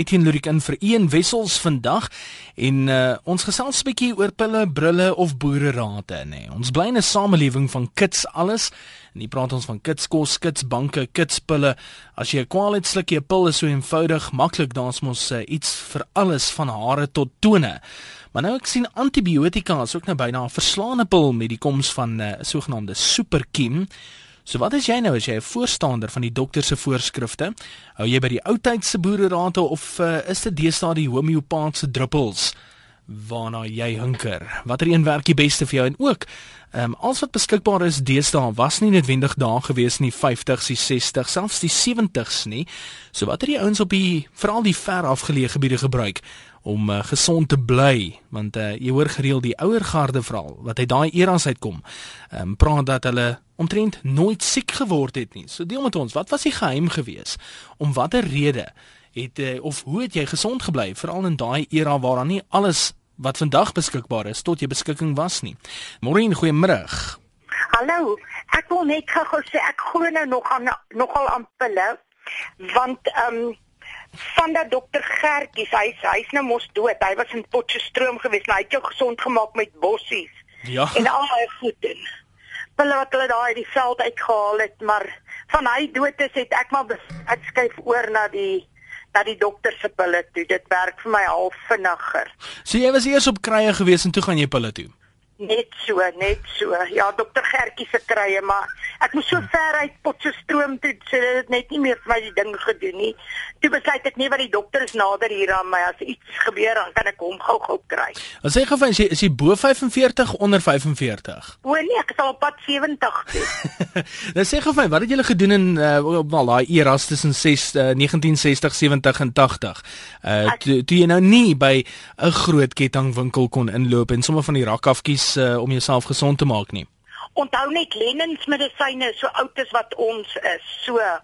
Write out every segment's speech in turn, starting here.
Etienne Lurik in vir een wessels vandag en uh, ons gesels 'n bietjie oor pille, brille of boererate nê. Nee. Ons bly in 'n samelewing van kits alles. En hier praat ons van kitskos, kitsbanke, kitspille. As jy 'n kwaal het, sluk jy 'n pil is so eenvoudig, maklik, daar's mos uh, iets vir alles van hare tot tone. Maar nou ek sien antibiotika is ook nou byna 'n verslaande pil met die koms van 'n uh, sogenaamde superkiem. So wat is jy nou as jy 'n voorstander van die dokter se voorskrifte? Hou jy by die ou tyd se boererate of uh, is dit deesdae die homeopaatse druppels waarna jy hunker? Watter een werk die beste vir jou en ook Ehm um, alles wat beskikbaar is deesdae was nie noodwendig daar gewees in die 50s, die 60s, selfs die 70s nie. So wat het die ouens op die veral die ver afgeleë gebiede gebruik om uh, gesond te bly? Want uh, jy hoor gereeld die ouer garde veral wat uit daai eras uitkom. Um, praat dat hulle omtrent nooit siek geword het nie. So deel met ons, wat was die geheim gewees? Om watter rede het uh, of hoe het jy gesond gebly veral in daai era waar dan nie alles wat vandag beskikbaar is tot jy beskikking was nie. Maureen, goeiemôre. Hallo. Ek wil net gou sê ek glo nou nog aan nogal aan pille want ehm um, van dat dokter Gertjies, hy hy's nou mos dood. Hy was in Potchefstroom gewees. Nou, hy het jou gesond gemaak met bossies. Ja. En al hy goed en pille wat hulle daai die veld uitgehaal het, maar van hy dood is het ek maar ek skuif oor na die na die dokter se pille toe. Dit werk vir my half vinniger. So jy was eers op krye gewees en toe gaan jy pille toe. Net so, net so. Ja, dokter Gertjie se krye, maar ek moes so ver uit Potchefstroom toe, so dit net nie meer vir my die ding gedoen nie. Toe besluit ek nee, wat die dokter is nader hier aan my. As iets gebeur, dan kan ek hom gou-gou kry. Wat sê gefyn, is jy is jy bo 45 onder 45? O nee, ek is al op pad 70. nou sê gefyn, wat het julle gedoen in uh, wel daai eras tussen 6 uh, 1960, 70 en 80? Uh toe, toe jy nou nie by 'n groot kettingwinkel kon inloop en sommer van die rakafkies uh, om jouself gesond te maak nie. Onthou net Lennens medisyne so oud as wat ons is. So uh,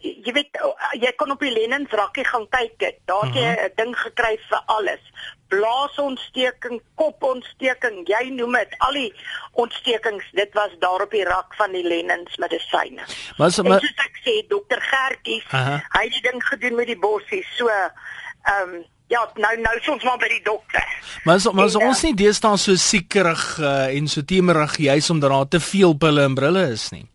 jy weet jy kon op die Lennens rakkie gaan kyk dit. Daar het jy. 'n ding gekry vir alles. Blaasontsteking, kopontsteking, jy noem dit, al die ontstekings, dit was daar op die rak van die Lennens medisyne. Maar so maar ek sê dokter Gertjies, hy het die ding gedoen met die bossies. So ehm um, Ja, nou nou soms maar by die dokter. Maar so, maar so ons nie deesdae so siekerig uh, en so temerig juis omdat daar te veel pille en brille is nie.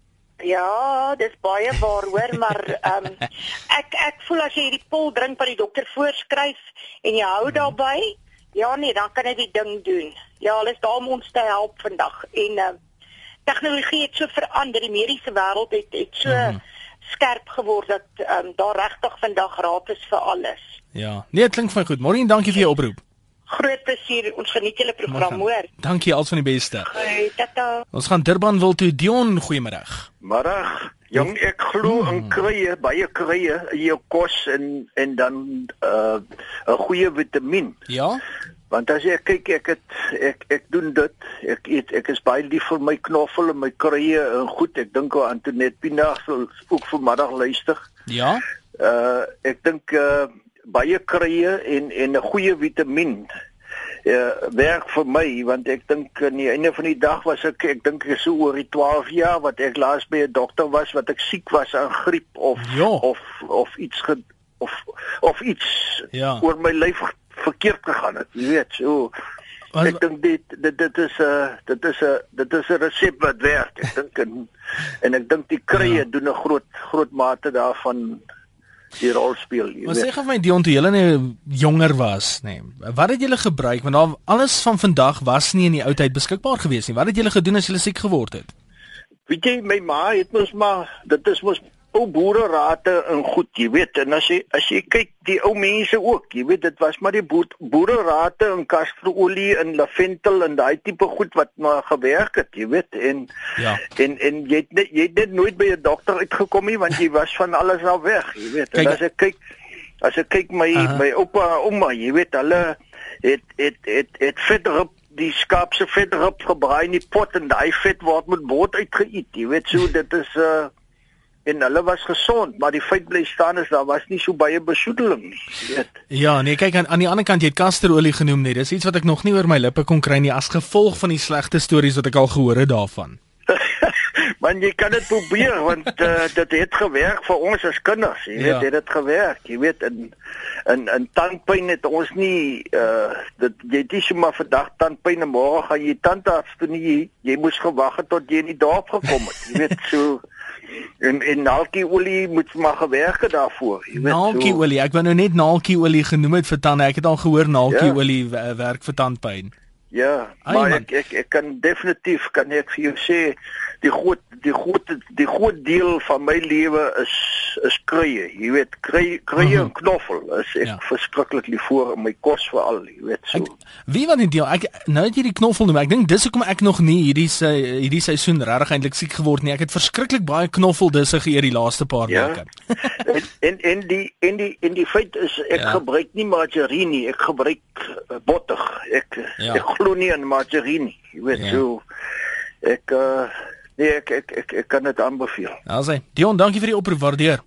Ja, dis baie waar hoor, maar ehm um, ek ek voel as jy hierdie pil drink wat die dokter voorskryf en jy hou daarbey, ja nee, dan kan jy die ding doen. Ja, alles daar om ons te help vandag en uh, tegnologie het so verander, die mediese wêreld het het so hmm. skerp geword dat ehm um, daar regtig vandag raad is vir alles. Ja. Nee, dit klink vir my goed. Môre en dankie vir jou oproep. Groot plesier. Ons geniet julle program, hoor. Dankie als van die beste. Hey, tata. Ons gaan Durban wil toe Dion, goeiemôre. Middag. Jong, ek glo in krye, baie krye in jou kos en en dan 'n uh, 'n goeie vitamien. Ja. Want as jy kyk ek het ek ek doen dit. Ek eet ek is baie lief vir my knoffel en my krye en goed. Ek dink aan Antoinette Pinaar sal ook vanmiddag luister. Ja. Uh ek dink uh baie krye en en 'n goeie vitamien. Ja, werk vir my want ek dink aan die einde van die dag was ek ek dink ek so oor die 12 jaar wat ek laas by 'n dokter was wat ek siek was aan griep of ja. of of iets ge, of of iets ja. oor my lyf verkeerd gegaan het. Jy weet, so Was, ek dink dit dit dit is 'n uh, dit is 'n uh, dit is 'n resep wat werk. Ek dink en en ek dink die krye ja. doen 'n groot groot mate daarvan die rol speel. Maar sê gou my Dion toe julle nou jonger was, nê. Nee, wat het julle gebruik want daar alles van vandag was nie in die ou tyd beskikbaar gewees nie. Wat het julle gedoen as julle siek geword het? Weet jy my ma het mos maar dit is mos ou boere rate en goed, jy weet, en as jy as jy kyk die ou mense ook, jy weet dit was maar die boere rate en kasterolie en lavendel en daai tipe goed wat maar gewerk het, jy weet, en ja. en en jy het jy het net nooit by 'n dokter uitgekom nie want jy was van alles al weg, jy weet. En as ek kyk as ek kyk my uh -huh. my oupa en ouma, jy weet, hulle het het het het verder die skaap se verder op gebraai in die pot en daai vet word met bord uitgeëet, jy weet, so dit is uh en hulle was gesond, maar die feit bly staan is daar was nie so baie besoedeling nie, weet. Ja, nee, kyk aan aan die ander kant jy het kasterolie genoem net. Dis iets wat ek nog nie oor my lippe kon kry nie as gevolg van die slegte stories wat ek al gehoor het daarvan. Want jy kan dit probeer want uh, dit het gewerk vir ons as kinders. Jy weet, ja. het dit gewerk. Jy weet in in in tandpyn het ons nie uh dit jy dis maar vandag tandpyn en môre gaan jy tandarts toe nie. Jy, jy moes gewag het tot jy in die dorp gekom het. Jy weet so en en naaltjie olie moet maar gewerk het daarvoor. Jy weet naaltjie so. Ek wou nou net naaltjie olie genoem het vir tande. Ek het al gehoor naaltjie ja. werk vir tandpyn. Ja, Ay, maar ek, ek ek kan definitief kan ek vir jou sê die groot die groot die groot deel van my lewe is is kruie. Jy weet, kruie kruie en knoffel is ek ja. verskriklik lief vir my kos veral, jy weet so. Ek, wie wat die deel? Ek nou het jy die knoffel noem. Ek dink dis hoekom ek nog nie hierdie se hierdie seisoen regtig eintlik siek geword nie. Ek het verskriklik baie knoffel disse geëet die laaste paar ja. weke. en, en en die en die en die feit is ek ja. gebruik nie margarine nie. Ek gebruik uh, botter. Ek ja. ek glo nie aan margarine. Jy weet ja. so ek uh, nee ek ek ek, ek kan dit aanbeveel. Alsy. Dion, dankie vir die oproep, waardeer.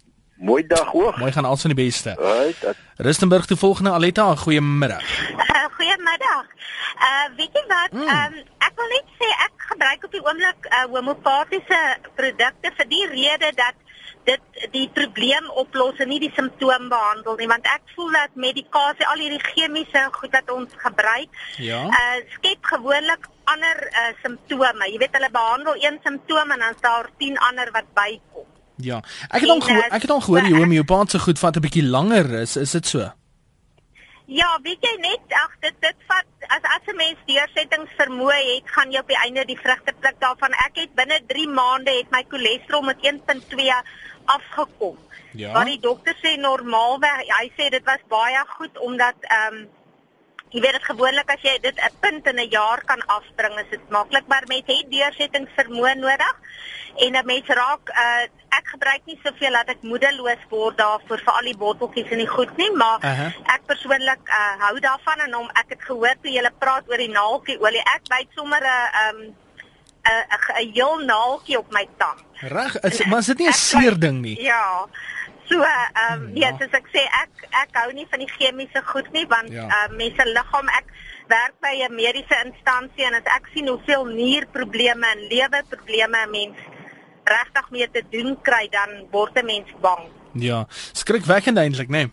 Mooi dag hoor. Mooi gaan alsin die beste. Right. Rustenburg toe volgende Aletta, goeiemiddag. Uh, goeiemiddag. Uh weet jy wat? Mm. Um ek wil net sê ek gebruik op die oomblik uh homopatiese produkte vir die rede dat dit die probleem oplos en nie die simptoom behandel nie want ek voel dat medikasie al hierdie chemiese goed wat ons gebruik ja. uh skep gewoonlik ander uh simptome jy weet hulle behandel een simptoom en dan is daar 10 ander wat bykom ja ek het al gehoor ek het al gehoor die homeopaatse goed vat 'n bietjie langer is is dit so Ja, weet jy net, ag dit dit vat as as 'n mens deursettings vermoë het, gaan jy op die einde die vrugte pluk daarvan. Ek het binne 3 maande het my cholesterol met 1.2 afgekom. Ja. Maar die dokter sê normaalweg, hy sê dit was baie goed omdat ehm um, jy weet dit gewoonlik as jy dit 'n punt in 'n jaar kan afbring, is dit maklik, maar met het deursettingsvermoë nodig. En 'n mens raak uh ek gebruik nie soveel dat ek moedeloos word daarvoor vir al die botteltjies en die goed nie, maar uh -huh. ek persoonlik uh hou daarvan en hom ek het gehoor toe jy praat oor die naaltjie olie. Ek byt sommer 'n um, 'n 'n heel naaltjie op my tand. Reg, maar is dit nie 'n seer ding nie? Ja. So, ehm um, ja, soos ek sê, ek ek hou nie van die chemiese goed nie want ja. uh, mense liggaam ek werk by 'n mediese instansie en as ek sien hoeveel nierprobleme en lewerprobleme mens regtig mee te doen kry, dan word 'n mens bang. Ja, skrikwekkend eintlik, né? Nee.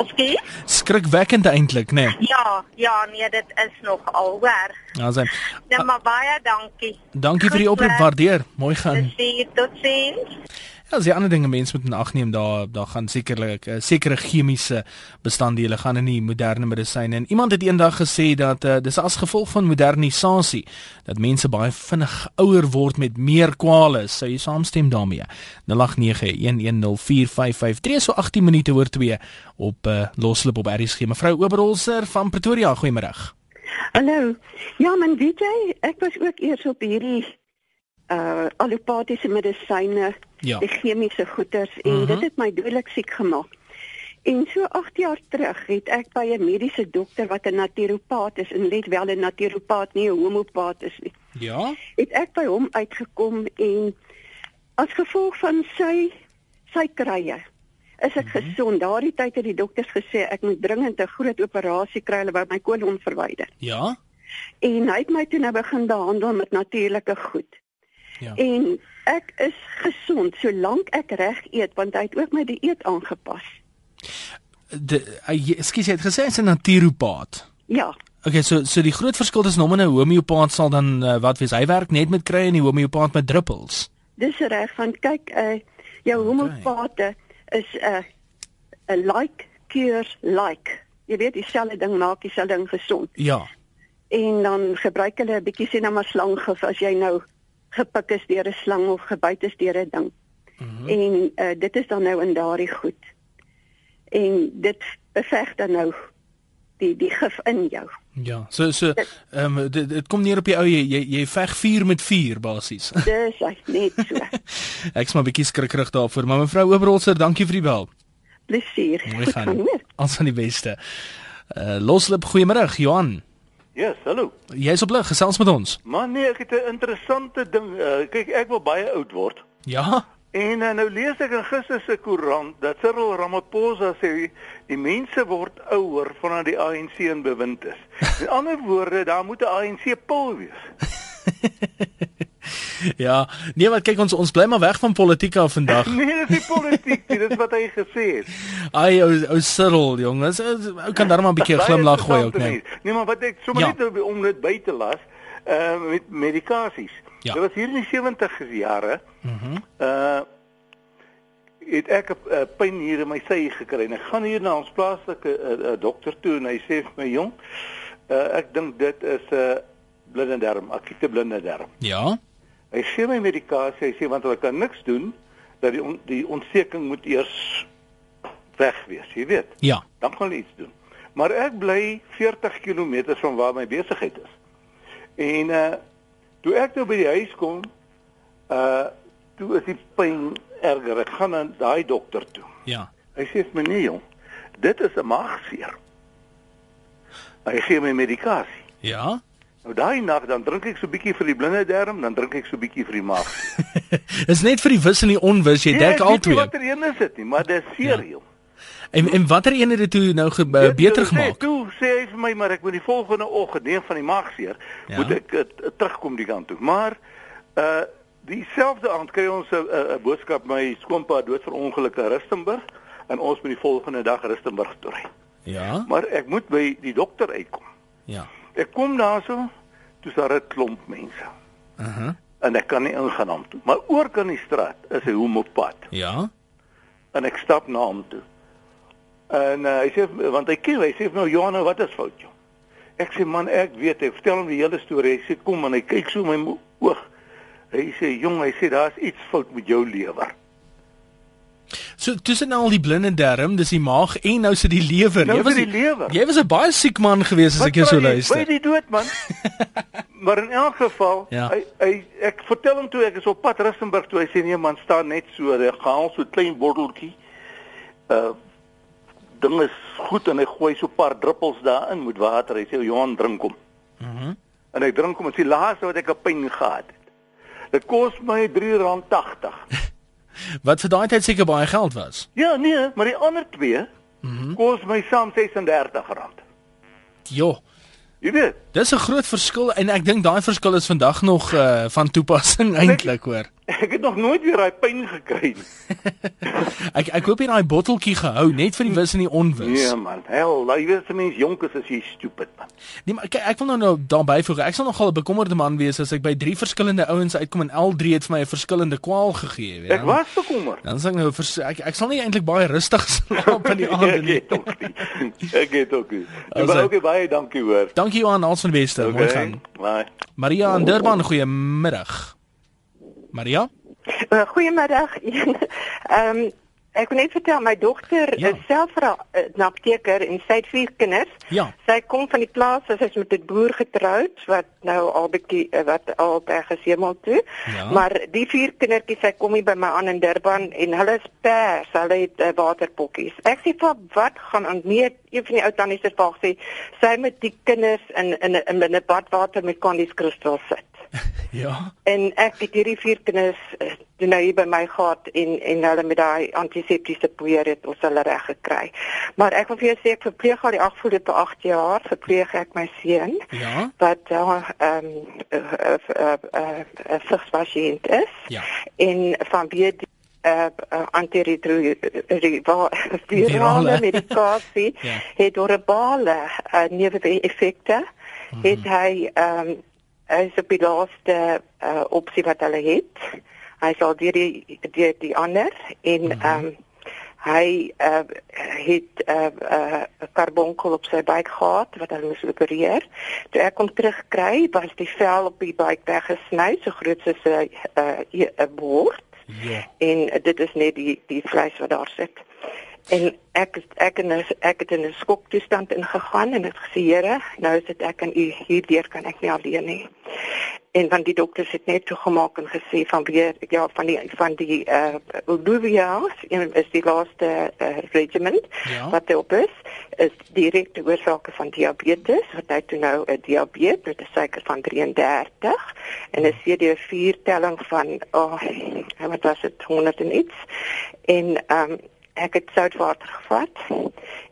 Aski? Skrikwekkend eintlik, né? Nee. Ja, ja, nee, dit is nog al hoor. Ja, sien. Ja, maar baie dankie. Dankie vir die oproep, waardeer. Mooi gaan. Totsiens. Ja, as jy ander dinge mense moet ag neem daar daar gaan sekerlik uh, sekere chemiese bestanddele gaan in die moderne medisyne. En iemand het eendag gesê dat uh, dis as gevolg van modernisasie dat mense baie vinnig ouer word met meer kwale. Sou jy saamstem daarmee? 0891104553 so 18 minute oor 2 op uh, loslip op RSG. Mevrou Oberholzer van Pretoria, goeiemôre. Hallo. Ja, man, weet jy, ek was ook eers op hierdie uh allopatiese medisyne, ja. die chemiese goeters en uh -huh. dit het my dodelik siek gemaak. En so 8 jaar terug het ek by 'n mediese dokter wat 'n naturopaat is en let wel 'n naturopaat nie 'n homopaat is nie. Ja. Het ek by hom uitgekom en as gevolg van sy sy krye is ek mhm. -huh. gesond. Daardie tyd het die dokters gesê ek moet dringend 'n groot operasie kry hulle wou my kolon verwyder. Ja. En hy het my toe nou begin behandel met natuurlike goed. Ja. En ek is gesond solank ek reg eet want hy het ook my dieet aangepas. De ekskuus jy het gesê hy's 'n naturopaat. Ja. Okay, so so die groot verskil tussen hom en 'n homeopaat sal dan uh, wat wees hy werk net met kry en die homeopaat met druppels. Dis reg want kyk uh jou homeopaate is 'n uh, 'n like cures like. Jy weet dieselfde ding maak dieselfde ding gesond. Ja. En dan gebruik hulle 'n bietjie sien nou maar slanggif as jy nou gepik is deur 'n slang of gebyt is deur 'n ding. Mm -hmm. En uh, dit is dan nou in daardie goed. En dit beveg dan nou die die gif in jou. Ja, so so ehm um, dit, dit kom neer op die ou jy jy, jy veg vuur met vuur basies. Dis net so. Ek's maar bietjie skrikkerig daarvoor, maar mevrou Oberholzer, dankie vir die bel. Plesier. Goed gaan. Ons van die beste. Uh loslip goeiemôre, Johan. Yes, hallo. Jy's op lig, gesels met ons. Man nee, ek het 'n interessante ding. Uh, kyk, ek wil baie oud word. Ja. En uh, nou lees ek in gister se koerant dat Cyril Ramaphosa sê die mense word ouer vanaf die ANC in bewind is. Met ander woorde, daar moet 'n ANC pil wees. ja, nee, wat kyk ons ons bly maar weg van politiek af vandag. nee, dit is nie politiek nie, dis wat hy gesê het. Ai, ou ou Cyril, jongens, ou kan daar maar 'n bietjie glimlag gooi ook, nee. Nee, maar wat ek sommer ja. net om dit by te las, uh met medikasies. Ja. Dit was hier in die 70's jare. Mhm. Mm uh het ek 'n uh, pyn hier in my sy gekry en ek gaan hier na ons plaaslike uh, uh, dokter toe en hy sê vir my jong, uh, ek dink dit is 'n uh, blinde darm, akute blinde darm. Ja. Hy gee my medikasie, hy sê want hulle kan niks doen dat die on, die ontsteking moet eers weg wees, jy weet. Ja. Dan kan hulle iets doen. Maar ek bly 40 km van waar my besigheid is. En uh toe ek nou by die huis kom, uh toe is die pyn erger. Ek gaan na daai dokter toe. Ja. Hy sê vir my nee jong, dit is 'n maagseer. Hy gee my medikasie. Ja. Nou daai nag dan drink ek so bietjie vir die blinde darm, dan drink ek so bietjie vir die maag. is net vir die wis en die onwis, jy dek al twee. Nee, watter een is dit nie, maar dis seer ja. En en watter een het dit toe nou ge, uh, beter gemaak? Sê, toe sê vir my maar ek moet die volgende oggend neem van die maagseer, ja. moet ek uh, terugkom die kant toe. Maar uh dieselfde aand kry ons 'n 'n boodskap my skoonpa dood vir ongelukkige Rustenburg en ons moet die volgende dag Rustenburg toe ry. Ja. Maar ek moet by die dokter uitkom. Ja. Ek kom daarso, toe daar 'n klomp mense. Mhm. Uh -huh. En ek kan nie ingaan hom toe, maar oor kan die straat is 'n homopad. Ja. En ek stap na hom toe. En uh, hy sê want hy ken, hy sê nou Johanna, wat is fout jou? Ek sê man, ek weet, ek vertel hom die hele storie. Hy sê kom en hy kyk so my oog. Hy sê jong, hy sê daar's iets fout met jou lewer. So tussen al die blinde darm, dis die maag en nou sit die lewer. Nou jy was die lewer. Jy was 'n baie siek man gewees as Wat ek jou so luister. Jy die dood man. maar in elk geval, ja. hy, hy ek vertel hom toe ek is op pad Rustenburg toe hy sê nee man, staan net so, hy gaan so klein botteltjie. Uh ding is goed en hy gooi so 'n paar druppels daarin met water. Hy sê Johan drink hom. Mhm. Mm en hy drink hom en sê laaste wat ek 'n pyn gehad het. Dit kos my R3.80. Wat vir daai tyd seker baie geld was. Ja, nee, maar die ander twee mm -hmm. kos my saam R36. Jo. Jy weet, dis 'n groot verskil en ek dink daai verskil is vandag nog uh, van toepassing eintlik hoor. Ek het nog nooit weer daai pyn gekry nie. ek ek hoop jy daai botteltjie gehou net vir die wis en die onwis. Nee man, hel, jy weet se mens jonk is as jy stupid man. Nee maar kyk ek wil nou nou daarby voeg. Ek sal nogal 'n bekommerde man wees as ek by drie verskillende ouens uitkom en al drie het vir my 'n verskillende kwaal gegee, weet jy. Ek was bekommerd. Dan sê ek nou ek ek sal nie eintlik baie rustig slaap in die aand nie. ek het ook. Maar ook baie dankie hoor. Dankie Johan, alles van die beste. Okay. Mooi gaan. Bye. Maria in Durban, goeiemiddag. Maria? Uh, goeiemiddag. Ehm um, ek wil net vertel my dogter ja. is self 'n uh, apteker en sy het vier kinders. Ja. Sy kom van die plaas, sy is met 'n boer getroud wat nou al bietjie uh, wat al by gesemel toe. Ja. Maar die vier kindertjies, sy kom hier by my aan in Durban en hulle is pers, hulle het uh, waterpokkies. Ek sê vir wat gaan aan nee, een van die ou tannies het vir sê sy met die kinders in in in 'n badwater met candies kristal sit. ja. En ek het hierdie vier kinders uh, nou hier by my gehad en en hulle met daai antiseptiese poeier het ons hulle reg gekry. Maar ek wil vir jou sê ek verpleeg al die afgelope 8 jaar verpleeg ek my seun. Ja. Wat ehm uh, 'n uh, uh, uh, uh, vrugspasiënt is. Ja. En van wie die uh, uh, antiretrovirale medikasie ja. het orbale uh, neeweffekte. Mm -hmm. Het hy ehm um, is op die laaste uh, opsie wat hulle het. Hy sal deur die deur die ander en mhm. ehm mm um, hy uh, het 'n uh, uh, karbonkel op sy buik gehad wat hulle moes opereer. Toe ek hom terugkry, was die vel op die buik weggesny, so groot soos 'n 'n bord. Ja. En dit is net die die vleis wat daar sit. En ek ek en ek het in 'n skoktoestand ingegaan en het gesê Here, nou is dit ek en u hierdeur kan ek nie alleen nie. En van die dokters het net toegemaak en gesê van weer ja van die van die eh uh, Olivia is die laaste uh, regiment ja. wat op is is direkte oorsake van diabetes wat hy toe nou 'n diabetes met 'n suiker van 33 en 'n CD4 telling van oh wat was dit 100 en iets en ehm um, ek het soutwater gevat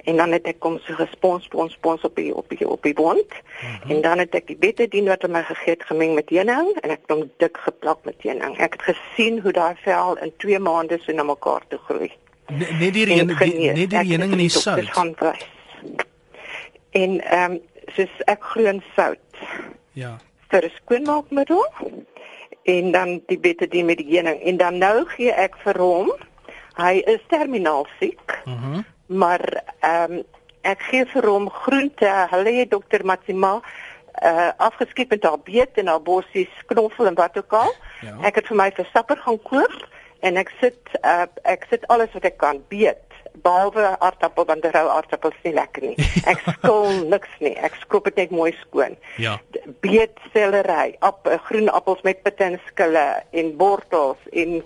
en dan het ek kom so gespons spons spons op die op die op die wond mm -hmm. en dan het ek die betadine wat my gegee het gemeng met heuning en ek het hom dik geplak met heuning. Ek het gesien hoe daai vel in 2 maande so na mekaar toe groei. Net die heuning net die heuning in die sout. En ehm um, soos ek groen sout. Ja. vir 'n skoonmaakmiddel en dan die betadine met die heuning en dan nou gee ek vir hom hy is terminaal siek. Mhm. Mm maar ehm um, ek gee vir hom groente. Hulle het dokter Matsima uh afgeskep met haar beet en haar bossies knoffel en wat ook al. Ja. Ek het vir my versapper gaan koop en ek sit uh ek sit alles wat ek kan beet behalwe aardappel want die rou aardappel is nie lekker nie. Ek skil niks nie. Ek skop dit net mooi skoon. Ja. Beet sellery, ap groen appels met pitte en skille en wortels en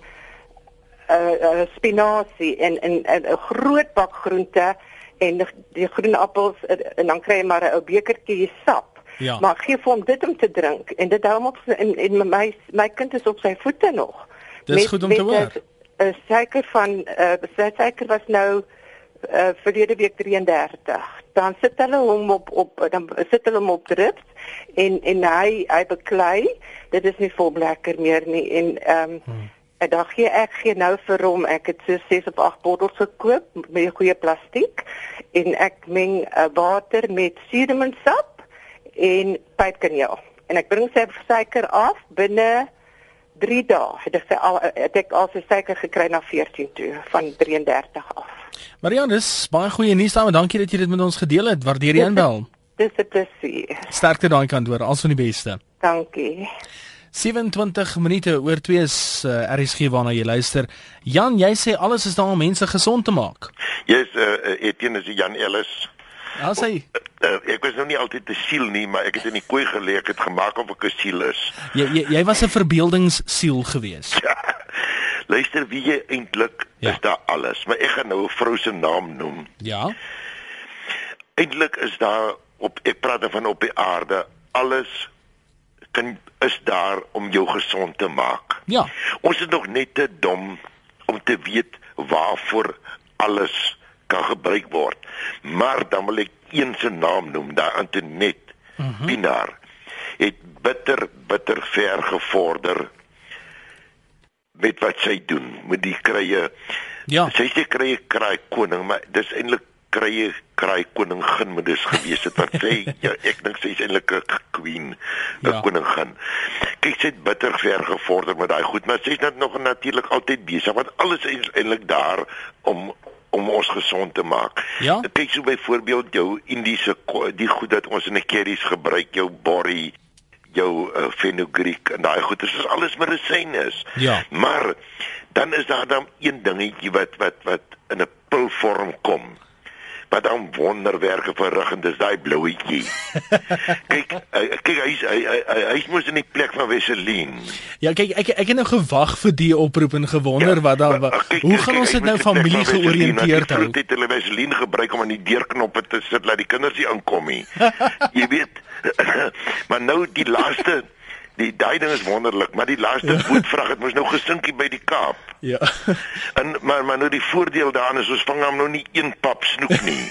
uh, uh spinasie en 'n 'n groot bak groente en die groen appels uh, en dan kry jy maar 'n bekertjie sap. Ja. Maar gee vir hom dit om te drink en dit hou hom op en, en my my kind is op sy voete nog. Dis goed om te hoor. 'n suiker van uh sy suiker was nou uh verlede week 33. Dan sit hulle hom op op dan sit hulle hom op drips en en hy hy beklei. Dit is nie vol lekker meer nie en ehm um, hmm. En dan gee ek gee nou vir hom, ek het so 6 of 8 bottels gekoop met goeie plastiek en ek meng uh, water met suurlemoensap en pypkaneel. En ek bring sy suiker af binne 3 dae. Het ek al het ek al sy suiker gekry na 14 toe van 33 af. Marianus, baie goeie nuus daarmee. Dankie dat jy dit met ons gedeel het. Waardeer jy inbel. Dis 'n plesier. Sterkte daai kant hoor. Alles van die beste. Dankie. 27 minute oor 2 is uh, eh, RSG waarna jy luister. Jan, jy sê alles is daar om mense gesond te maak. Jy's uh, Etienne is Jan Ellis. Ja, sê. Uh, ek was nou nie altyd te siel nie, maar ek het in die koei gelê, ek het gemaak of ek 'n siel is. Jy jy, jy was 'n verbeeldingssiel gewees. Ja. Luister, wie jy eintlik ja. is daar alles, maar ek gaan nou 'n vrou se naam noem. Ja. Eintlik is daar op ek praat van op die aarde alles kan is daar om jou gesond te maak. Ja. Ons is nog net te dom om te weet waarvoor alles kan gebruik word. Maar dan wil ek een se naam noem, daai Antonet mm -hmm. Pinaar het bitter bitter ver gevorder met wat sy doen met die krye. Ja. Sy sê krye kraai koning, maar dis eintlik krye kraai koningin moet dis gewees het wat sê ja, ek dink sy is eintlik 'n queen 'n ja. koningin kyk sy het bitter ver gevorder met daai goed maar sy is net nog natuurlik altyd besig want alles is eintlik daar om om ons gesond te maak. Ja? Kyk so byvoorbeeld jou Indiese die goed dat ons in 'n curries gebruik, jou borrie, jou uh, fenugreek en daai goed, dit is alles medisyne is. Ja. Maar dan is daar dan een dingetjie wat wat wat in 'n pilvorm kom wat wonderwerke verrig en dis daai blouetjie. kyk, kyk hy's hy hy hy's mos in die plek van Wesseline. Ja, kyk ek ek het nou gewag vir die oproep en gewonder ja, wat dan hoe gaan ons dit nou familie georiënteerd hou? Het hulle Wesseline gebruik om aan die deurknoppe te sit laat die kinders nie inkom nie. Jy weet, maar nou die laaste die daai ding is wonderlik, maar die laaste ja. voetvrag het mos nou gesinkie by die Kaap. Ja. en maar maar nou die voordeel daarin is ons vang hom nou nie een pap snoek nie.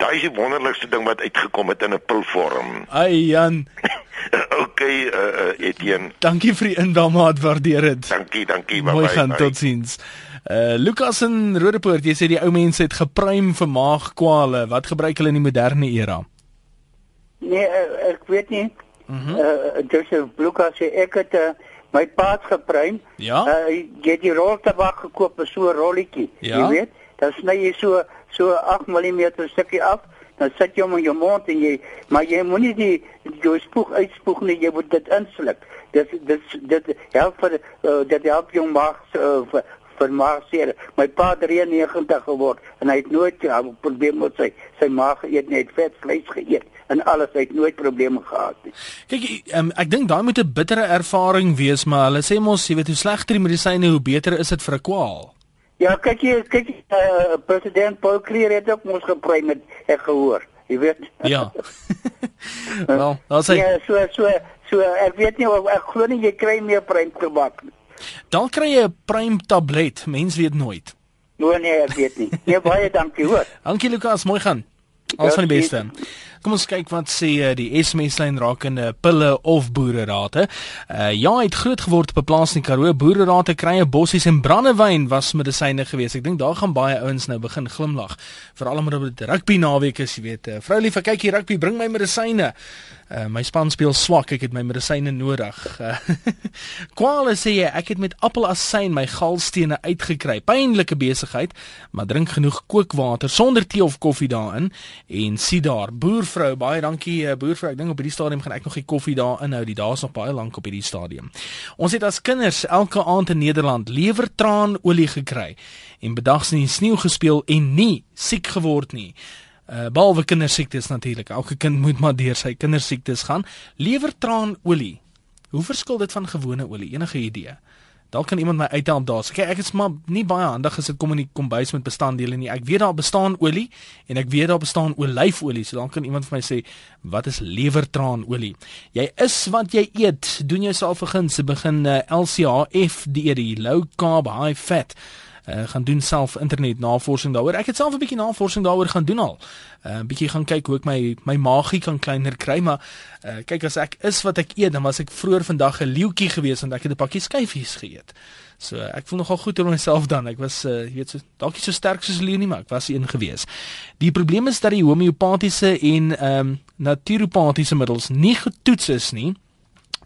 Daai is die wonderlikste ding wat uitgekom het in 'n pilvorm. Ai Jan. okay, uh, uh, Etienne. Dankie vir die indaamaat, waardeer dit. Dankie, dankie. Mooi gaan totsiens. Uh Lukas in Rodepoort, jy sê die ou mense het gepruim vir maagkwale. Wat gebruik hulle in die moderne era? Nee, ek weet nie. Mhm. Uh Joseph Lucas sê ek het uh, my paas gepruim. Ja. Uh jy het die rol tabak gekoop, so 'n rolletjie. Ja? Jy weet, dan sny jy so so 8 mm stukkie af, dan sit jy hom in jou mond en jy maar jy moenie die jou spoeg uitspoeg nie, jy moet dit insluk. Dit dit dit help vir uh, dit help jou maag uh, vir vir maagseer. My pa het 93 geword en hy het nooit ja, probleem met sy sy maag eet net vet vleis geëet en alles het nooit probleme gehad nie. Kyk, um, ek dink daai moet 'n bittere ervaring wees, maar hulle sê mos jy weet hoe slegter die medisyne, hoe beter is dit vir 'n kwaal. Ja, kyk jy, kyk uh, president Paul Creer het ook mos gepraat met ek gehoor. Jy weet. Ja. Wel, dan sê Ja, so so so ek weet nie of ek glo nie jy kry meer prime tabak. Dan kry jy 'n prime tablet, mens weet nooit. Nee nee, ek weet nie. Nee baie dankie hoor. Dankie Lukas, mooi gaan. Alles van die beste. Kom ons kyk wat sê uh, die SMS lyn rakende pille of boererate. Uh ja, het groot geword op 'n plaas in Karoo. Boererate krye bossies en brandewyn was medisyne geweest. Ek dink daar gaan baie ouens nou begin glimlag. Veral omdat dit rugby naweek is, jy weet. Uh, vrou lief, kyk hier rugby, bring my medisyne. Uh, my span speel swak, ek het my medisyne nodig. Kwale sê jy, ek het met appelasyn my galstene uitgekry. Pynlike besigheid, maar drink genoeg kookwater sonder tee of koffie daarin en sien daar, boervrou, baie dankie uh, boervrou. Ek dink op hierdie stadium gaan ek nog nie koffie daar inhou. Die dae is nog baie lank op hierdie stadium. Ons het as kinders elke aand in Nederland lewertraanolie gekry en bedags in die sneeu gespeel en nie siek geword nie. Uh behalwe kindersiektes natuurlik. Elke kind moet maar deur sy kindersiektes gaan. Lewertraanolie. Hoe verskil dit van gewone olie? Enige idee? Dalk kan iemand my uithelp daar. Kyk, ek is maar nie baie handig as dit kom in die kombuis met bestanddele nie. Ek weet daar bestaan olie en ek weet daar bestaan olyfolie. So dan kan iemand vir my sê wat is lewertraanolie? Jy is wat jy eet. Doen jouself 'n guns, begin uh, LCHF die low carb high fat uh, gaan doen self internet navorsing daaroor. Ek het self 'n bietjie navorsing daaroor gaan doen al. 'n uh, Bietjie gaan kyk hoe ek my my magie kan kleiner kry, maar uh, kyk as ek is wat ek eet, dan was ek vroeër vandag 'n leeuetjie geweest want ek het 'n pakkie skyfies geëet. So ek voel nogal goed oor myself dan. Ek was uh, jy weet so dalk nie so sterk soos leeu nie, maar ek was een geweest. Die probleem is dat die homeopatiese en ehm um, naturopatiese middels nie getoets is nie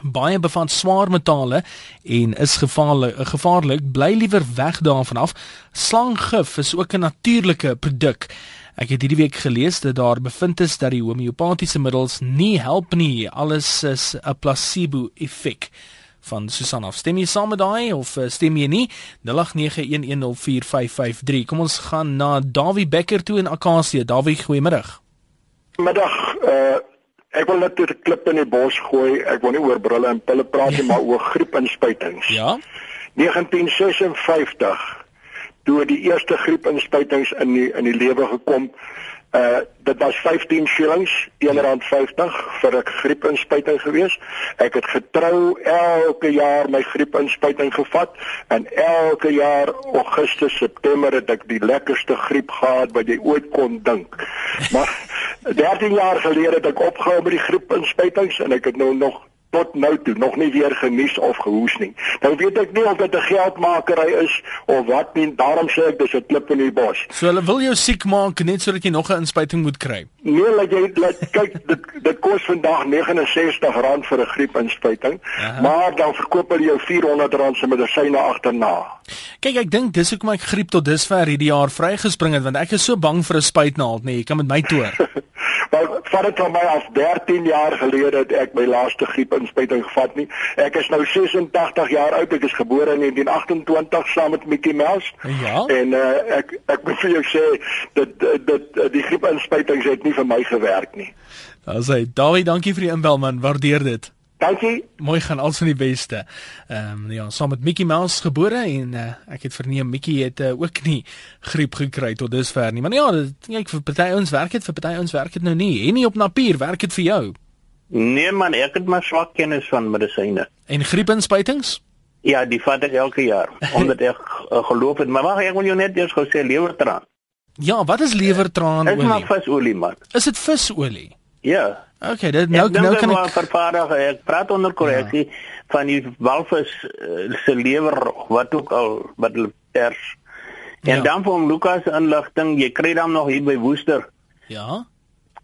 baie bevat swaar metale en is gevaarlik gevaarlik. Bly liewer weg daarvan af. Slanggif is ook 'n natuurlike produk. Ek het hierdie week gelees dat daar bevind is dat die homeopatiese middels nie help nie. Alles is 'n placebo effek van Susan of stem jy saam met daai of eh, stem jy nie? 0891104553 kom ons gaan na Dawie Becker toe in Akasie. Dawie goeiemiddag. Middag uh Ek wil net 'n klip in die bos gooi. Ek wil nie oor brille en pille praat nie, maar oor griepinspuitings. Ja. 1956 toe die eerste griepinspuitings in die in die lewe gekom Uh dit was 15 shillings, R1.50 vir 'n griepinspuiting gewees. Ek het getrou elke jaar my griepinspuiting gevat en elke jaar Augustus, September het ek die lekkerste griep gehad wat jy ooit kon dink. Maar 13 jaar gelede het ek opgehou met die griepinspuitings en ek het nou nog tot nou toe nog nie weer genies of gehoes nie. Nou weet ek nie of dit 'n geldmakery is of wat nie. Daarom sê ek dis 'n klip in die bos. So hulle wil jou siek maak net sodat jy nog 'n inspuiting moet kry. Nee, laat jy laat kyk dit dit kos vandag R69 vir 'n griepinspuiting, maar dan verkoop hulle jou R400 se medisyne agterna. Kyk, ek dink dis hoekom ek griep tot dusver hierdie jaar vrygespring het want ek is so bang vir 'n spuitnaald, nee, jy kan met my toer. Maar vat dit van my af 13 jaar gelede het ek my laaste griepinspuiting gevat nie. Ek is nou 86 jaar oud. Ek is gebore in 1928 saam met Mickey Mouse. Ja. En uh, ek ek moet vir jou sê dat dit die griepinspuitings het nie vir my gewerk nie. Asai, Dawie, dankie vir die inbel man. Waardeer dit. Dankie. Mooi gaan alles van die beste. Ehm um, ja, saam met Mickey Mouse gebore en uh, ek het verneem Mickey het uh, ook nie griep gekry tot dusver nie. Maar ja, kyk vir party ons werk dit vir party ons werk dit nou nie. En nie op napier werk dit vir jou. Nee man, ek het maar swak kennis van medisyne. En griepinspuitings? Ja, die vat ek elke jaar omdat ek uh, geloof het, maar wag, ek wil jou net eers gou sê lewertraan. Ja, wat is lewertraan olie? Dit is maar visolie man. Is dit visolie? Ja. Okay, dit nou nou kan ek vervaardig. Ek praat onder korreksie ja. van die walvis uh, se lewer wat ook al wat hulle pers. En ja. dan van Lukas inligting, jy kry dan nog hier by Woester. Ja.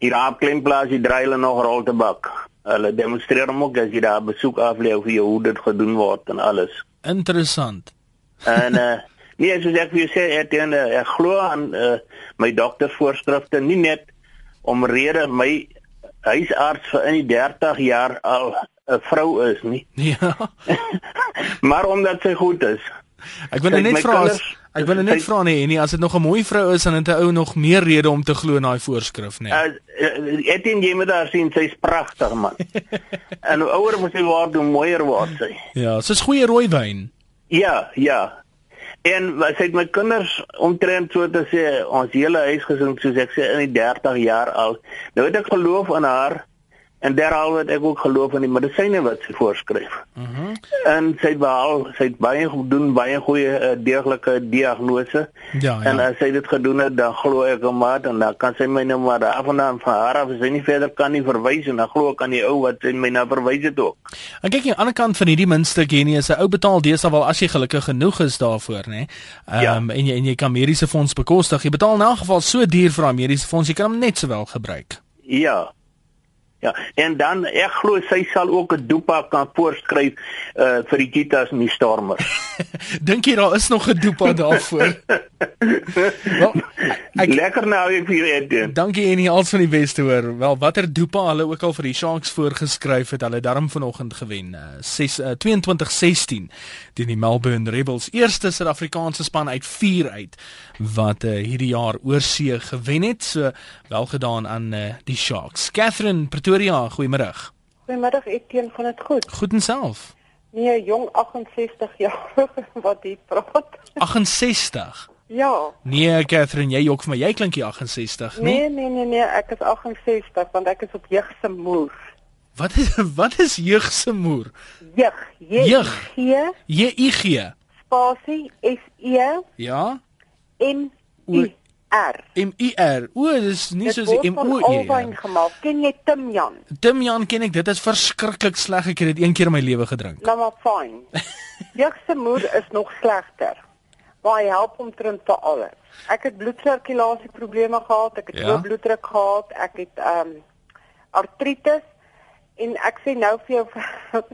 Hier op Klemplaas, jy dry hulle nog rol te bak. Hulle demonstreer hom ook as jy daar besoek aflê of jy hoe dit gedoen word en alles. Interessant. En uh nee, soos ek vir jou sê, ek, ek glo aan uh, my doktersvoorskrifte nie net om rede my huisarts vir in die 30 jaar al 'n vrou is nie. Ja. maar omdat sy goed is. Ek wil net vra as ek wil net vra nee, nie as dit nog 'n mooi vrou is dan het 'n ou nog meer rede om te glo in daai voorskrif, nee. Uh, dink jy moet daar sien sy's pragtig man. en hoe ouer moet sy word, hoe mooier word sy. Ja, sy's goeie rooi wyn. Ja, ja. En wat sê my kinders omtrent so te sê ons hele huisgesin soos ek sê in die 30 jaar al. Nou het ek geloof in haar en daarom het ek ook geloof in die medisyne wat sy voorskryf. Mhm. Mm en sy behaal sy het baie doen baie goeie uh, deeglike diagnose. Ja, ja. En as sy dit gedoen het, dan glo ek hom maar en dan kan sy my nou maar afnaan van haar af as sy nie verder kan nie verwys en dan glo ek aan die ou wat sy my nou verwys het ook. En kyk aan die ander kant van hierdie muntstuk hier nie is 'n ou betaal deesdae wel as jy gelukkig genoeg is daarvoor, nê. Ehm ja. en jy en jy kan mediese fonds bekostig. Jy betaal in elk geval so duur vir daai mediese fonds, jy kan hom net sowel gebruik. Ja. Ja, en dan ek glo sy sal ook 'n dopa kan voorskryf uh vir die cheetahs en die stormers. Dink jy daar is nog 'n dopa daarvoor? well, ek lekker nou ek vir dit. Dankie en nie als van die beste hoor. Wel, watter dopa hulle ook al vir die Sharks voorgeskryf het, hulle darm vanoggend gewen. Uh 6 uh, 22-16 teen die Melbourne Rebels. Eerste Suid-Afrikaanse span uit 4 uit wat uh, hierdie jaar oorsee gewen het. So wel gedaan aan uh, die Sharks. Catherine Pretoria, goeiemôre. Goeiemôre, ek teen van dit goed. Goed en self. Nee, jong 68 jaar wat hier praat. 68. Ja. Nee, Catherine, jy jok vir my. Jy klink jy 68, nee? Nee, nee, nee, nee, ek is 68 want ek is op jeug se moer. Wat is wat is jeug se moer? Jeug. Jeug. J I G. Spasie S E. Ja. M I R. M I R. O, dis nie soos M O E. Albei gemaak. Ken jy Tim Jan? Tim Jan ken ek. Dit is verskriklik sleg. Ek het dit een keer in my lewe gedrink. Nou maar fyn. Jeug se moer is nog slegter. Maar hy help om trend vir alles. Ek het bloedsirkulasie probleme gehad, ek het ja? hoë bloeddruk gehad, ek het ehm um, artritis en ek sê nou vir jou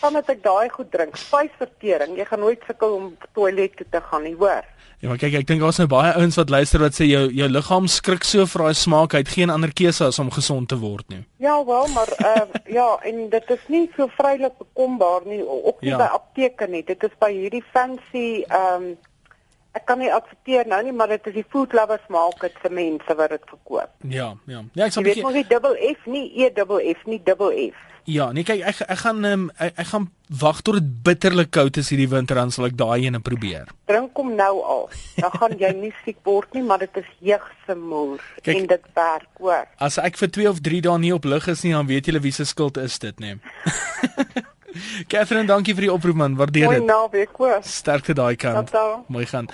van dat ek daai goed drink, spysvertering, jy gaan nooit sukkel om toilet toe te gaan nie, hoor. Ja, maar kyk, ek dink daar's nou baie ouens wat luister wat sê jou jou liggaam skrik so vir daai smaak, hy het geen ander keuse as om gesond te word nie. Ja, wel, maar uh ja, en dit is nie so vrylik bekombaar nie, ook nie ja. by apteke nie. Dit is by hierdie fancy ehm um, ek kan nie adverteer nou nie, maar dit is die food lovers maak dit vir mense wat dit verkoop. Ja, ja. Ja, ek sal bietjie Jy weet mos nie double F nie, E double F nie, double F. Ja, nee kyk ek ek gaan um, ek, ek gaan wag tot dit bitterlik koud is hierdie winter dan sal ek daai ene probeer. Drink hom nou al. Dan gaan jy nie siek word nie, maar dit is jeug se moer en dit werk hoor. As ek vir 2 of 3 dae nie op lig is nie, dan weet julle wie se skuld is dit, nê. Catherine, dankie vir die oproep man, waardeer dit. Mooi naweek hoor. Sterkte daai kant. Mooi gaan.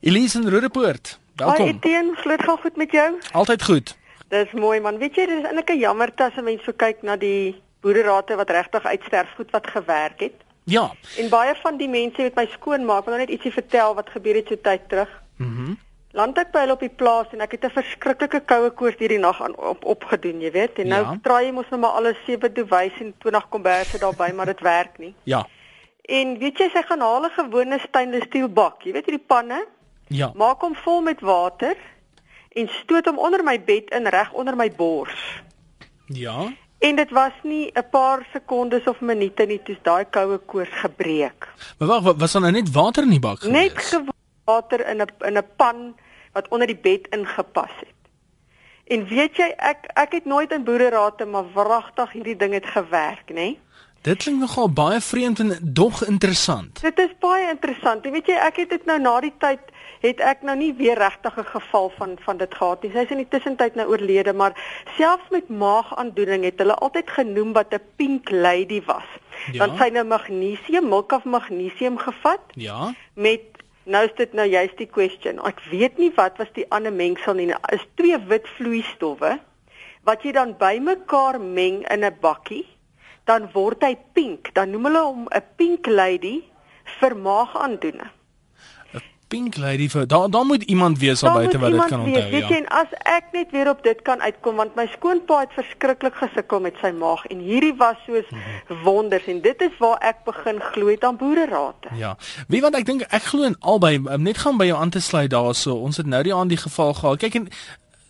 Elise in Rodepoort. Welkom. Hi Etienne, glo dit gaan goed met jou? Altyd goed. Dis mooi man. Weet jy, dis eintlik 'n jammer as 'n mens so kyk na die boerderate wat regtig uitsterf goed wat gewerk het. Ja. En baie van die mense met my skoonmaak, wil nou net ietsie vertel wat gebeur het so tyd terug. Mhm. Mm Land hulle op die plaas en ek het 'n verskriklike koue koors hierdie nag aan op opgedoen, jy weet. En nou ja. traai jy mos nou maar alles sewe dewys en 20 komberse daarby, maar dit werk nie. Ja. En weet jy, sy gaan haal 'n gewone stainless steel bak, jy weet hierdie panne? Ja. Maak hom vol met water en stoot hom onder my bed in reg onder my bors. Ja. En dit was nie 'n paar sekondes of minute nie toe daai koue koors gebreek. Maar wag, was daar nou net water in die bak gewees? Net water in 'n in 'n pan wat onder die bed ingepas het. En weet jy, ek ek het nooit in boererate maar wragtig hierdie ding het gewerk, nê? Dit klink nogal baie vreemd en dog interessant. Dit is baie interessant. Jy weet jy, ek het dit nou na die tyd het ek nou nie weer regtig 'n geval van van dit gehad nie. Sy is in die tussentyd nou oorlede, maar selfs met maagaandoening het hulle altyd genoem wat 'n pink lady was. Ja? Dan sy nou magnesium, milk of magnesium gevat. Ja. Met nou is dit nou juist die question. Ek weet nie wat was die ander mengsel nie. Nou, is twee wit vloeistowwe wat jy dan bymekaar meng in 'n bakkie, dan word hy pink. Dan noem hulle hom 'n pink lady vir maagaandoening. Pink Lady vir daar daar moet iemand wees al buite wat dit kan onthou ja. Weet en as ek net weer op dit kan uitkom want my skoonpa het verskriklik gesukkel met sy maag en hierdie was soos mm -hmm. wonders en dit is waar ek begin glo het aan boererate. Ja. Wie want ek dink ek glo in albei net gaan by jou aan te sluit daarso. Ons het nou die aan die geval gehad. Kyk en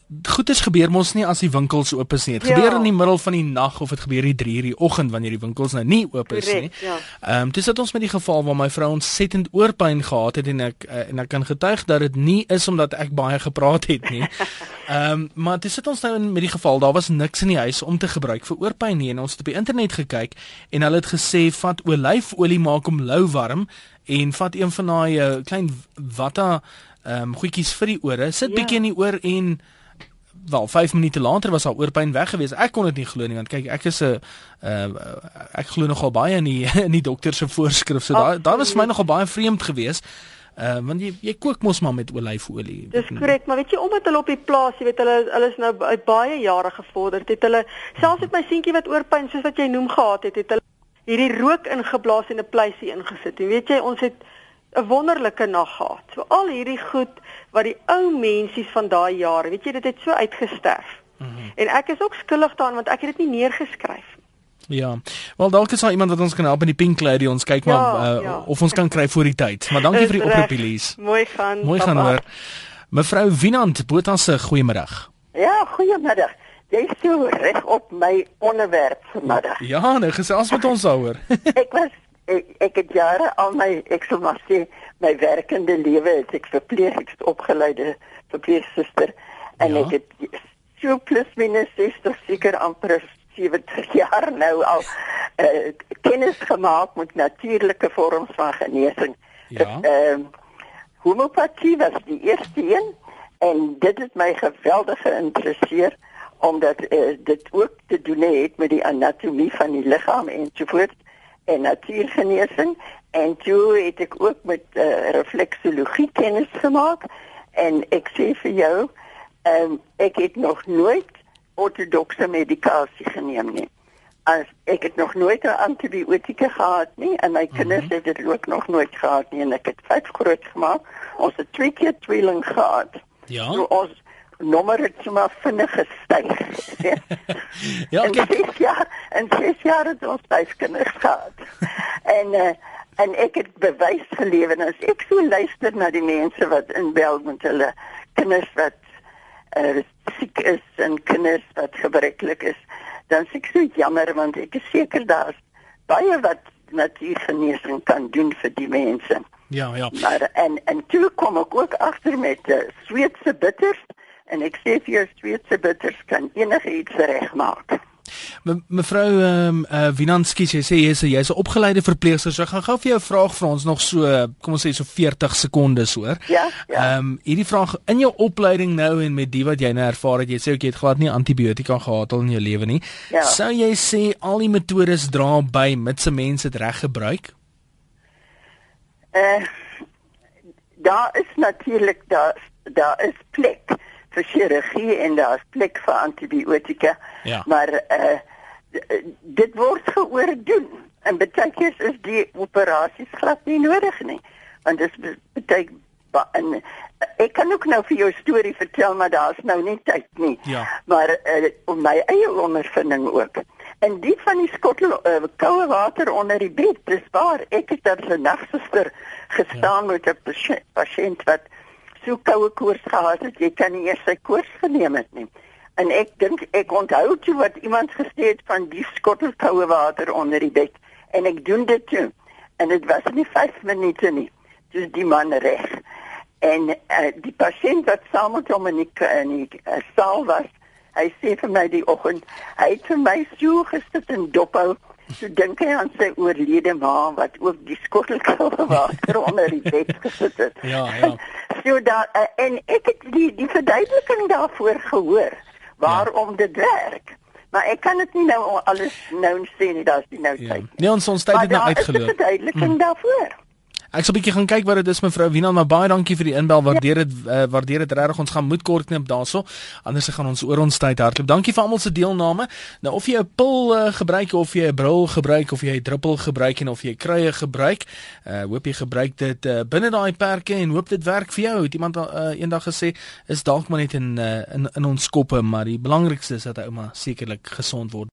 goeders gebeur mos nie as die winkels oop is nie. Dit ja. gebeur in die middel van die nag of dit gebeur hier 3 uur die oggend wanneer die winkels nou nie oop is Correct, nie. Ja. Ehm ja. um, dis dit ons met die geval waar my vrou ontsettend oorpyn gehad het en ek uh, en ek kan getuig dat dit nie is omdat ek baie gepraat het nie. Ehm um, maar dis dit ons nou met die geval daar was niks in die huis om te gebruik vir oorpyn nie en ons het op die internet gekyk en hulle het gesê vat olyfolie maak hom lou warm en vat een van daai uh, klein watta ehm um, goedjies vir die ore sit ja. bietjie in die oor en wel 5 minute later was haar oorpyn weg gewees. Ek kon dit nie glo nie want kyk ek is 'n uh, ek glo nogal baie in die in die dokter se voorskrif. So daar daar was vir my nogal baie vreemd geweest. Uh want jy jy kook mos maar met olyfolie. Dis korrek, maar weet jy omdat hulle op die plaas, jy weet hulle hulle is nou baie jare gevorderd. Het hulle selfs met my seentjie wat oorpyn soos wat jy noem gehad het, het hulle hierdie rook ingeblaas en 'n pleisie ingesit. En weet jy, ons het 'n wonderlike nag gehad. So al hierdie goed wat die ou mensies van daai jare, weet jy, dit het so uitgesterf. Mm -hmm. En ek is ook skuldig daaraan want ek het dit nie neergeskryf Ja. Wel dalk is daar iemand wat ons kan help in die Pink Lady ons kyk ja, maar uh, ja. of ons kan kry voor die tyd. Maar dankie vir die oproep Elise. Mooi gaan. Mooi gaan hoor. Mevrou Winand Botha se goeiemôre. Ja, goeiemôre. Jy sou reg op my onderwerp vanmiddag. Ja, nou gesels met ons daaroor. ek was ek, ek het jare al my ek sou maar sê my werkende lewe het ek verpleeg ek opgeleide verpleegsuster en ja. ek het so plus minus 60 seker amper 70 jaar nou al uh, kennis gemaak met natuurlike vorms van genesing. Ja. Ehm uh, homeopatie was die eerste een en dit het my geweldig geïnteresseer omdat uh, dit ook te doen het met die anatomie van die liggaam en so voort en natuurgenesing en toe het ek ook met uh, refleksologie kennis gemaak en ek sê vir jou ehm um, ek het nog nooit ortodokse medikasie geneem nie. As ek het nog nooit 'n antibiotika gehad nie en my kinders mm -hmm. het dit ook nog nooit gehad nie en ek het vyf groot gemaak. Ons het twee keer tweeling gehad. Ja. So ons nommer het sommer vinnig gestyg. ja, en kyk. Ses jaar, en ses jaar het ons vyf kinders gehad. en uh, en ek het bewys gelewer en as ek so luister na die mense wat inbel met hulle kinders wat uh, siek is en kinders wat gebreklik is, dan sê ek so jammer want ek is seker daar's baie wat natuurgenesing kan doen vir die mense. Ja, ja. Maar en en toe kom ek ook agter met uh, Sweedse bitters en ek sê vir jou Sweedse bitters kan enige iets regmaak. Me, mevrou ehm um, uh, Winanski sê jy is jy's 'n opgeleide verpleegster. So ek gaan gou vir jou 'n vraag vir ons nog so kom ons sê so 40 sekondes hoor. Ja. ja. Ehm ja. um, hierdie vraag in jou opleiding nou en met die wat jy nou ervaar het, jy sê ook jy het glad nie antibiotika gehad al in jou lewe nie. Ja. Sou jy sê al die metodes dra by mits se mense dit reg gebruik? Eh uh, daar is natuurlik daar daar is plek vir chirurgie en daar's plek vir antibiotika. Ja. Maar eh uh, dit word geoordoen en baie keer is die operasies glad nie nodig nie. Want dit beteken en ek kan ook nou vir jou storie vertel maar daar's nou nie tyd nie. Ja. Maar uh, om my eie ondervinding ook. En die van die skottel uh, koue water onder die bed, dis waar ek het daar 'n nagsuster gestaan ja. met 'n pasiënt wat so koue koors gehad het, jy kan nie eers sy koors geneem het nie. En ek dink ek onthou toe wat iemand gesê het van die skottel koue water onder die bed en ek doen dit toe. En dit was nie 5 minute nie. Dis die man reg. En uh, die pasiënt wat saam met hom in die, in die uh, saal was, hy sê vir my die oggend, hy het vir my so gesit en dophou So dink hy aan sy oorlede ma wat ook die skottel koue water onder die bed gesit het. Ja, ja. So daar uh, en ek het die die verduideliking daarvoor gehoor waarom ja. dit werk. Maar ek kan dit nie nou alles nou sê nie, daar's nie nou ja. tyd. Ja. Nee, ons ons tyd het nou uitgeloop. Maar daar is 'n verduideliking mm. daarvoor. Ek sal 'n bietjie gaan kyk wat dit is mevrou Wienan, maar baie dankie vir die inbel. Waardeer dit uh, waardeer dit regtig. Ons gaan moet kort knip daaroor. Anders gaan ons oor ons tyd hardloop. Dankie vir almal se deelname. Nou of jy 'n pil uh, gebruik of jy 'n bril gebruik of jy 'n druppel gebruik en of jy kruie gebruik, uh, hoop jy gebruik dit uh, binne daai perke en hoop dit werk vir jou. Het iemand uh, eendag gesê is dalk maar net in uh, in in ons koppe, maar die belangrikste is dat hy ouma sekerlik gesond word.